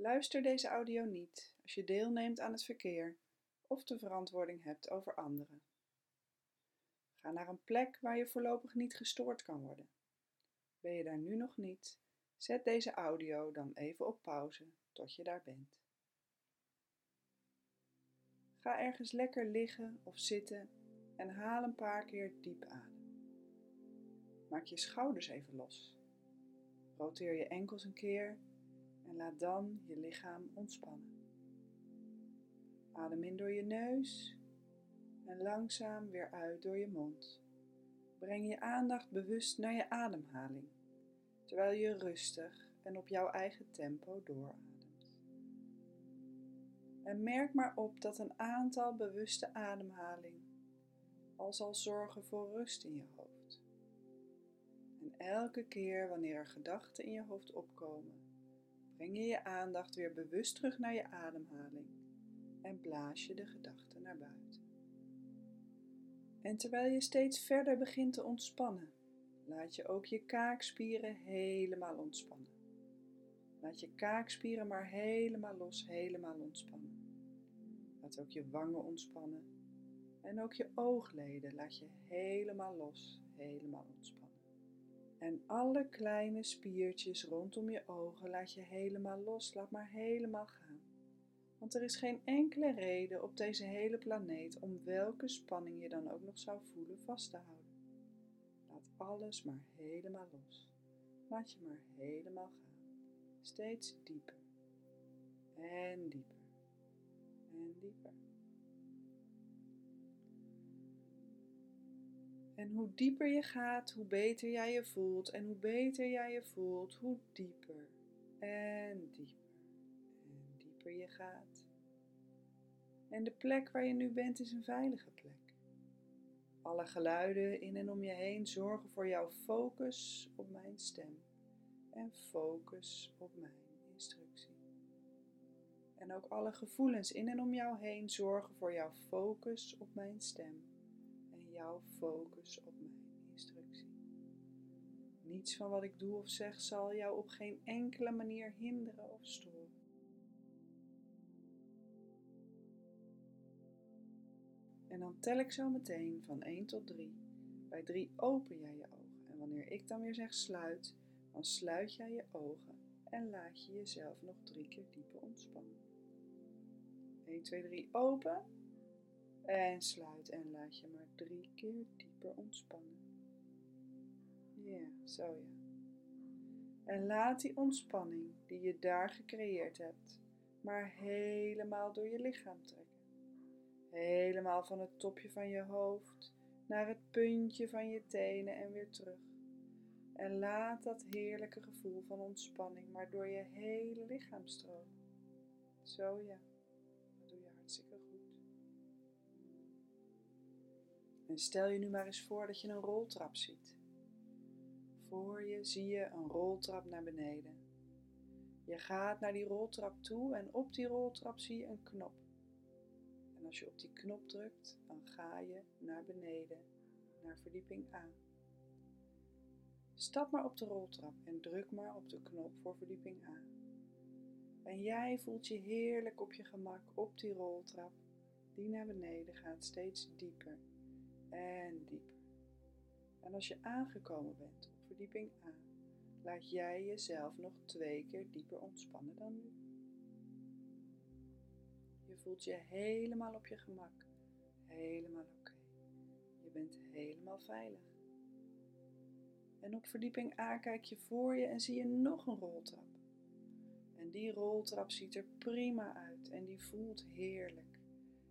Luister deze audio niet als je deelneemt aan het verkeer of de verantwoording hebt over anderen. Ga naar een plek waar je voorlopig niet gestoord kan worden. Ben je daar nu nog niet? Zet deze audio dan even op pauze tot je daar bent. Ga ergens lekker liggen of zitten en haal een paar keer diep adem. Maak je schouders even los. Roteer je enkels een keer en laat dan je lichaam ontspannen. Adem in door je neus en langzaam weer uit door je mond. Breng je aandacht bewust naar je ademhaling, terwijl je rustig en op jouw eigen tempo doorademt. En merk maar op dat een aantal bewuste ademhaling al zal zorgen voor rust in je hoofd. En elke keer wanneer er gedachten in je hoofd opkomen, breng je je aandacht weer bewust terug naar je ademhaling en blaas je de gedachten naar buiten. En terwijl je steeds verder begint te ontspannen, laat je ook je kaakspieren helemaal ontspannen. Laat je kaakspieren maar helemaal los, helemaal ontspannen. Laat ook je wangen ontspannen. En ook je oogleden laat je helemaal los, helemaal ontspannen. En alle kleine spiertjes rondom je ogen laat je helemaal los, laat maar helemaal gaan. Want er is geen enkele reden op deze hele planeet om welke spanning je dan ook nog zou voelen vast te houden. Laat alles maar helemaal los. Laat je maar helemaal gaan. Steeds dieper. En dieper. En dieper. En hoe dieper je gaat, hoe beter jij je voelt. En hoe beter jij je voelt, hoe dieper en dieper en dieper je gaat. En de plek waar je nu bent is een veilige plek. Alle geluiden in en om je heen zorgen voor jouw focus op mijn stem en focus op mijn instructie. En ook alle gevoelens in en om jou heen zorgen voor jouw focus op mijn stem jouw focus op mijn instructie. Niets van wat ik doe of zeg zal jou op geen enkele manier hinderen of storen. En dan tel ik zo meteen van 1 tot 3. Bij 3 open jij je ogen. En wanneer ik dan weer zeg sluit, dan sluit jij je ogen en laat je jezelf nog drie keer dieper ontspannen. 1, 2, 3 open en sluit en laat je maar drie keer dieper ontspannen. Ja, zo ja. En laat die ontspanning die je daar gecreëerd hebt, maar helemaal door je lichaam trekken. Helemaal van het topje van je hoofd naar het puntje van je tenen en weer terug. En laat dat heerlijke gevoel van ontspanning maar door je hele lichaam stromen. Zo ja, En stel je nu maar eens voor dat je een roltrap ziet. Voor je zie je een roltrap naar beneden. Je gaat naar die roltrap toe en op die roltrap zie je een knop. En als je op die knop drukt, dan ga je naar beneden, naar verdieping A. Stap maar op de roltrap en druk maar op de knop voor verdieping A. En jij voelt je heerlijk op je gemak op die roltrap, die naar beneden gaat, steeds dieper en dieper. En als je aangekomen bent op verdieping A, laat jij jezelf nog twee keer dieper ontspannen dan nu. Je voelt je helemaal op je gemak, helemaal oké. Je bent helemaal veilig. En op verdieping A kijk je voor je en zie je nog een roltrap. En die roltrap ziet er prima uit en die voelt heerlijk.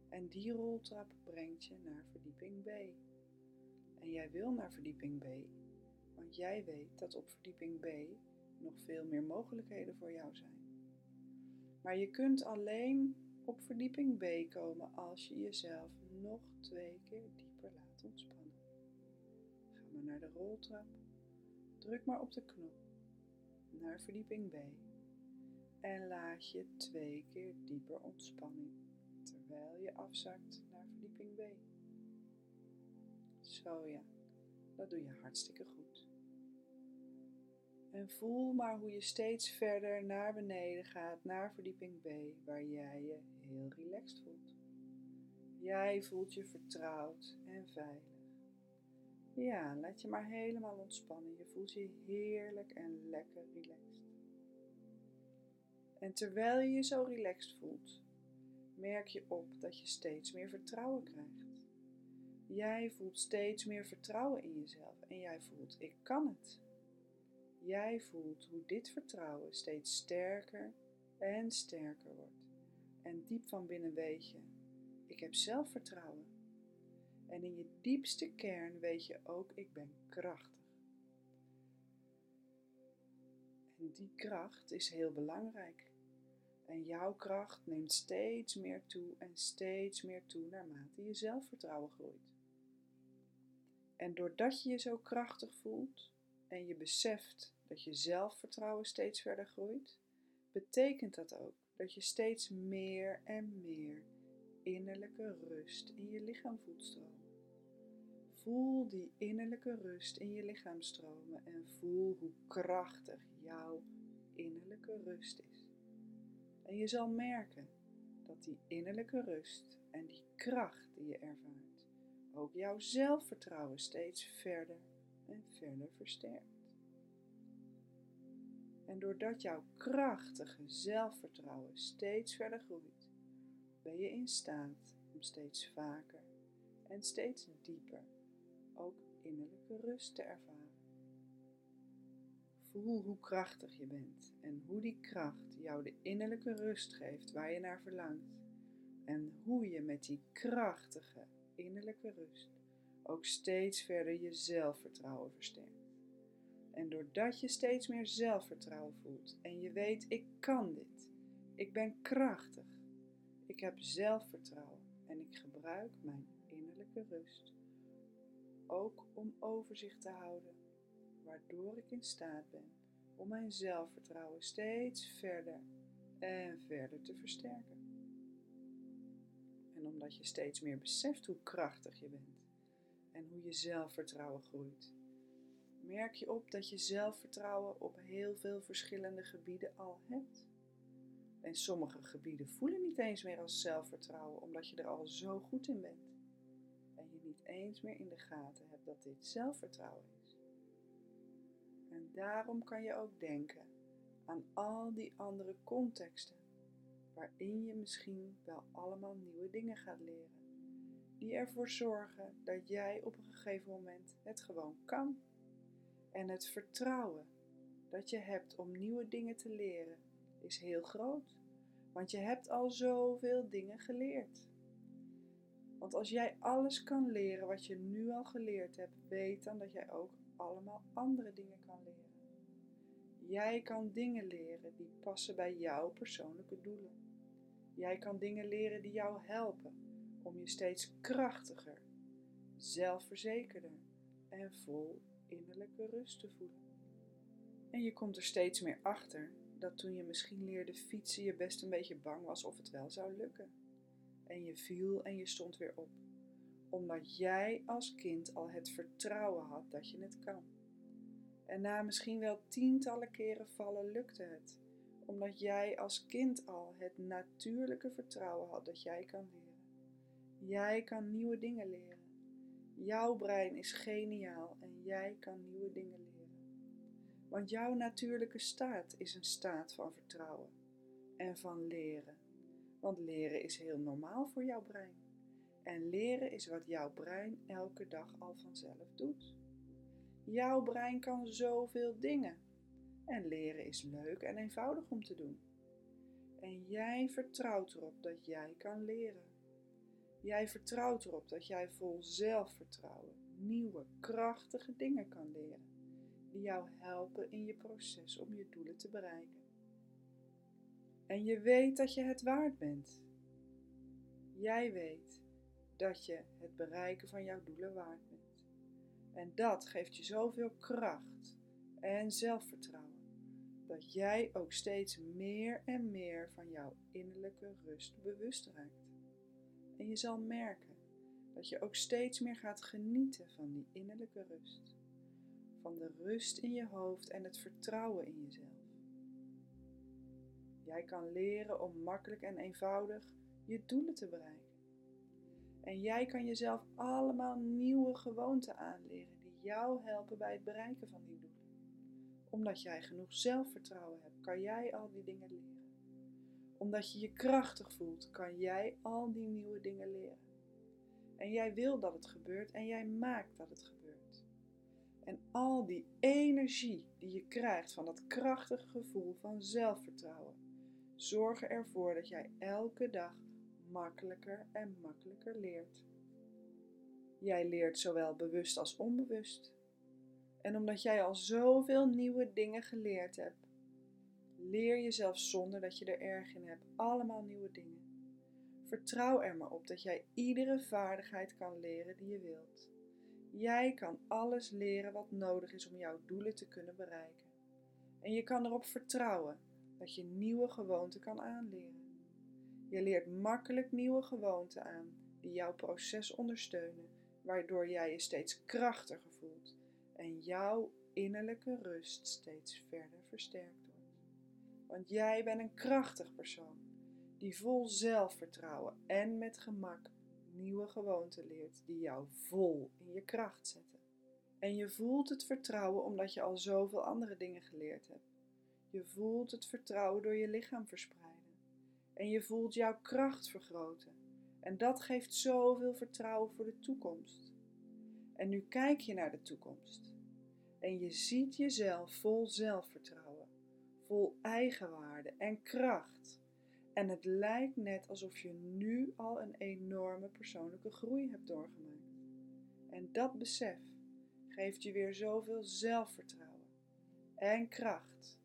En die roltrap brengt je naar verdieping B. En jij wil naar verdieping B, want jij weet dat op verdieping B nog veel meer mogelijkheden voor jou zijn. Maar je kunt alleen op verdieping B komen als je jezelf nog twee keer dieper laat ontspannen. Ga maar naar de roltrap Druk maar op de knop naar verdieping B en laat je twee keer dieper ontspanning terwijl je afzakt naar verdieping B. Zo ja, dat doe je hartstikke goed. En voel maar hoe je steeds verder naar beneden gaat, naar verdieping B, waar jij je heel relaxed voelt. Jij voelt je vertrouwd en veilig. Ja, laat je maar helemaal ontspannen. Je voelt je heerlijk en lekker relaxed. En terwijl je je zo relaxed voelt, merk je op dat je steeds meer vertrouwen krijgt. Jij voelt steeds meer vertrouwen in jezelf en jij voelt, ik kan het. Jij voelt hoe dit vertrouwen steeds sterker en sterker wordt. En diep van binnen weet je, ik heb zelfvertrouwen. En in je diepste kern weet je ook, ik ben krachtig. En die kracht is heel belangrijk. En jouw kracht neemt steeds meer toe en steeds meer toe naarmate je zelfvertrouwen groeit. En doordat je je zo krachtig voelt en je beseft dat je zelfvertrouwen steeds verder groeit, betekent dat ook dat je steeds meer en meer innerlijke rust in je lichaam voelt stromen. Voel die innerlijke rust in je lichaam stromen en voel hoe krachtig jouw innerlijke rust is. En je zal merken dat die innerlijke rust en die kracht die je ervaart ook jouw zelfvertrouwen steeds verder en verder versterkt. En doordat jouw krachtige zelfvertrouwen steeds verder groeit, ben je in staat om steeds vaker en steeds dieper ook innerlijke rust te ervaren. Voel hoe krachtig je bent en hoe die kracht jou de innerlijke rust geeft waar je naar verlangt. En hoe je met die krachtige innerlijke rust ook steeds verder je zelfvertrouwen versterkt. En doordat je steeds meer zelfvertrouwen voelt en je weet, ik kan dit, ik ben krachtig, ik heb zelfvertrouwen en ik gebruik mijn innerlijke rust ook om overzicht te houden, waardoor ik in staat ben om mijn zelfvertrouwen steeds verder en verder te versterken. En omdat je steeds meer beseft hoe krachtig je bent en hoe je zelfvertrouwen groeit, merk je op dat je zelfvertrouwen op heel veel verschillende gebieden al hebt. En sommige gebieden voelen niet eens meer als zelfvertrouwen, omdat je er al zo goed in bent. En je niet eens meer in de gaten hebt dat dit zelfvertrouwen is. Daarom kan je ook denken aan al die andere contexten, waarin je misschien wel allemaal nieuwe dingen gaat leren, die ervoor zorgen dat jij op een gegeven moment het gewoon kan. En het vertrouwen dat je hebt om nieuwe dingen te leren is heel groot, want je hebt al zoveel dingen geleerd. Want als jij alles kan leren wat je nu al geleerd hebt, weet dan dat jij ook allemaal andere dingen kan leren. Jij kan dingen leren die passen bij jouw persoonlijke doelen. Jij kan dingen leren die jou helpen om je steeds krachtiger, zelfverzekerder en vol innerlijke rust te voelen. En je komt er steeds meer achter dat toen je misschien leerde fietsen je best een beetje bang was of het wel zou lukken. En je viel en je stond weer op, omdat jij als kind al het vertrouwen had dat je het kan. En na misschien wel tientallen keren vallen lukte het, omdat jij als kind al het natuurlijke vertrouwen had dat jij kan leren. Jij kan nieuwe dingen leren. Jouw brein is geniaal en jij kan nieuwe dingen leren. Want jouw natuurlijke staat is een staat van vertrouwen en van leren. Want leren is heel normaal voor jouw brein. En leren is wat jouw brein elke dag al vanzelf doet. Jouw brein kan zoveel dingen. En leren is leuk en eenvoudig om te doen. En jij vertrouwt erop dat jij kan leren. Jij vertrouwt erop dat jij vol zelfvertrouwen nieuwe, krachtige dingen kan leren, die jou helpen in je proces om je doelen te bereiken. En je weet dat je het waard bent. Jij weet dat je het bereiken van jouw doelen waard bent. En dat geeft je zoveel kracht en zelfvertrouwen dat jij ook steeds meer en meer van jouw innerlijke rust bewust raakt. En je zal merken dat je ook steeds meer gaat genieten van die innerlijke rust. van de rust in je hoofd en het vertrouwen in jezelf. Jij kan leren om makkelijk en eenvoudig je doelen te bereiken. En jij kan jezelf allemaal nieuwe gewoonten aanleren die jou helpen bij het bereiken van die doelen. Omdat jij genoeg zelfvertrouwen hebt, kan jij al die dingen leren. Omdat je je krachtig voelt, kan jij al die nieuwe dingen leren. En jij wil dat het gebeurt en jij maakt dat het gebeurt. En al die energie die je krijgt van dat krachtige gevoel van zelfvertrouwen, zorgen ervoor dat jij elke dag makkelijker en makkelijker leert. Jij leert zowel bewust als onbewust. En omdat jij al zoveel nieuwe dingen geleerd hebt, leer je zelfs zonder dat je er erg in hebt allemaal nieuwe dingen. Vertrouw er maar op dat jij iedere vaardigheid kan leren die je wilt. Jij kan alles leren wat nodig is om jouw doelen te kunnen bereiken. En je kan erop vertrouwen dat je nieuwe gewoonten kan aanleren. Je leert makkelijk nieuwe gewoonten aan die jouw proces ondersteunen, waardoor jij je steeds krachtiger voelt en jouw innerlijke rust steeds verder versterkt wordt. Want jij bent een krachtig persoon die vol zelfvertrouwen en met gemak nieuwe gewoonten leert die jou vol in je kracht zetten. En je voelt het vertrouwen omdat je al zoveel andere dingen geleerd hebt. Je voelt het vertrouwen door je lichaam verspreiden. En je voelt jouw kracht vergroten. En dat geeft zoveel vertrouwen voor de toekomst. En nu kijk je naar de toekomst. En je ziet jezelf vol zelfvertrouwen, vol eigenwaarde en kracht. En het lijkt net alsof je nu al een enorme persoonlijke groei hebt doorgemaakt. En dat besef geeft je weer zoveel zelfvertrouwen en kracht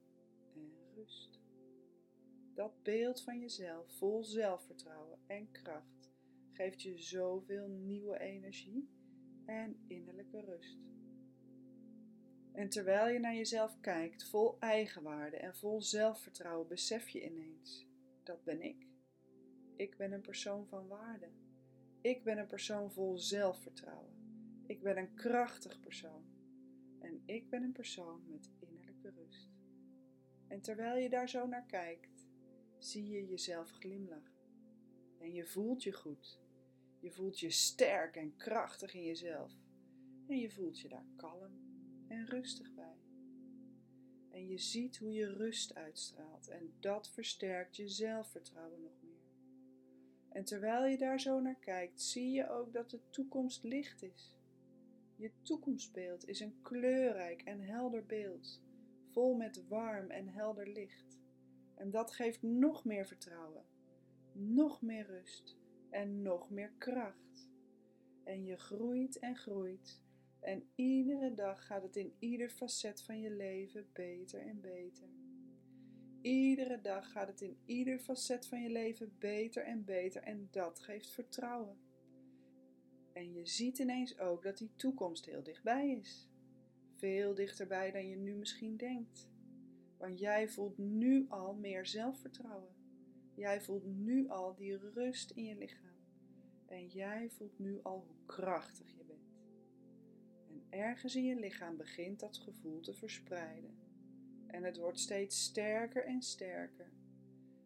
dat beeld van jezelf vol zelfvertrouwen en kracht geeft je zoveel nieuwe energie en innerlijke rust. En terwijl je naar jezelf kijkt, vol eigenwaarde en vol zelfvertrouwen, besef je ineens: dat ben ik. Ik ben een persoon van waarde. Ik ben een persoon vol zelfvertrouwen. Ik ben een krachtig persoon. En ik ben een persoon met innerlijke rust. En terwijl je daar zo naar kijkt, zie je jezelf glimlachen. En je voelt je goed. Je voelt je sterk en krachtig in jezelf. En je voelt je daar kalm en rustig bij. En je ziet hoe je rust uitstraalt en dat versterkt je zelfvertrouwen nog meer. En terwijl je daar zo naar kijkt, zie je ook dat de toekomst licht is. Je toekomstbeeld is een kleurrijk en helder beeld, vol met warm en helder licht. En dat geeft nog meer vertrouwen, nog meer rust en nog meer kracht. En je groeit en groeit. En iedere dag gaat het in ieder facet van je leven beter en beter. Iedere dag gaat het in ieder facet van je leven beter en beter en dat geeft vertrouwen. En je ziet ineens ook dat die toekomst heel dichtbij is. Veel dichterbij dan je nu misschien denkt. Want jij voelt nu al meer zelfvertrouwen. Jij voelt nu al die rust in je lichaam. En jij voelt nu al hoe krachtig je bent. En ergens in je lichaam begint dat gevoel te verspreiden. En het wordt steeds sterker en sterker.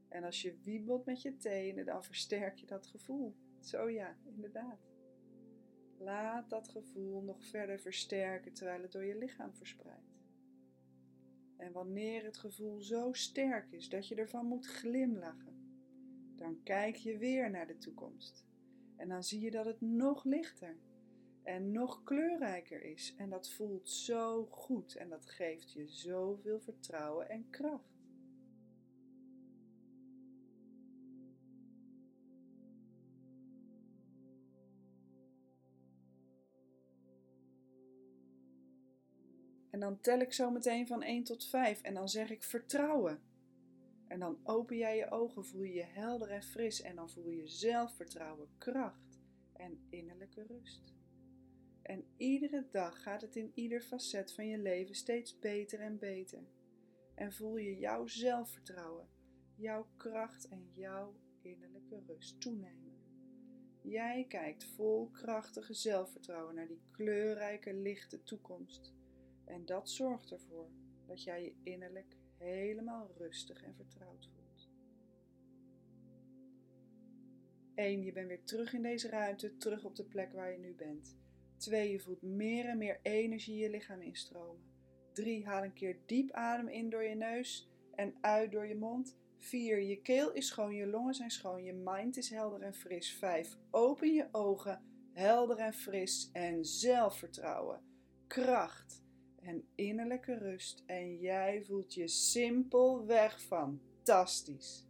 En als je wiebelt met je tenen, dan versterk je dat gevoel. Zo ja, inderdaad. Laat dat gevoel nog verder versterken terwijl het door je lichaam verspreidt. En wanneer het gevoel zo sterk is dat je ervan moet glimlachen, dan kijk je weer naar de toekomst. En dan zie je dat het nog lichter en nog kleurrijker is. En dat voelt zo goed en dat geeft je zoveel vertrouwen en kracht. En dan tel ik zo meteen van 1 tot 5 en dan zeg ik vertrouwen. En dan open jij je ogen, voel je je helder en fris en dan voel je zelfvertrouwen, kracht en innerlijke rust. En iedere dag gaat het in ieder facet van je leven steeds beter en beter. En voel je jouw zelfvertrouwen, jouw kracht en jouw innerlijke rust toenemen. Jij kijkt vol krachtige zelfvertrouwen naar die kleurrijke, lichte toekomst En dat zorgt ervoor dat jij je innerlijk helemaal rustig en vertrouwd voelt. 1. Je bent weer terug in deze ruimte, terug op de plek waar je nu bent. 2. Je voelt meer en meer energie je lichaam instromen. 3. Haal een keer diep adem in door je neus en uit door je mond. 4. Je keel is schoon, je longen zijn schoon, je mind is helder en fris. 5. Open je ogen, helder en fris en zelfvertrouwen, kracht en innerlijke rust. En jij voelt je simpelweg fantastisch.